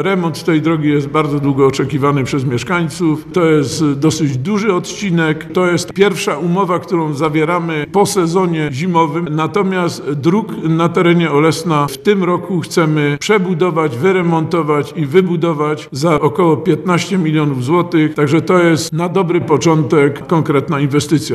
Remont tej drogi jest bardzo długo oczekiwany przez mieszkańców. To jest y, dosyć duży odcinek. To jest pierwsza umowa, którą zawieramy po sezonie zimowym. Natomiast dróg na terenie Olesna w tym roku chcemy przebudować, wyremontować i wybudować za około 15 milionów złotych. Także to jest na dobry początek konkretna inwestycja.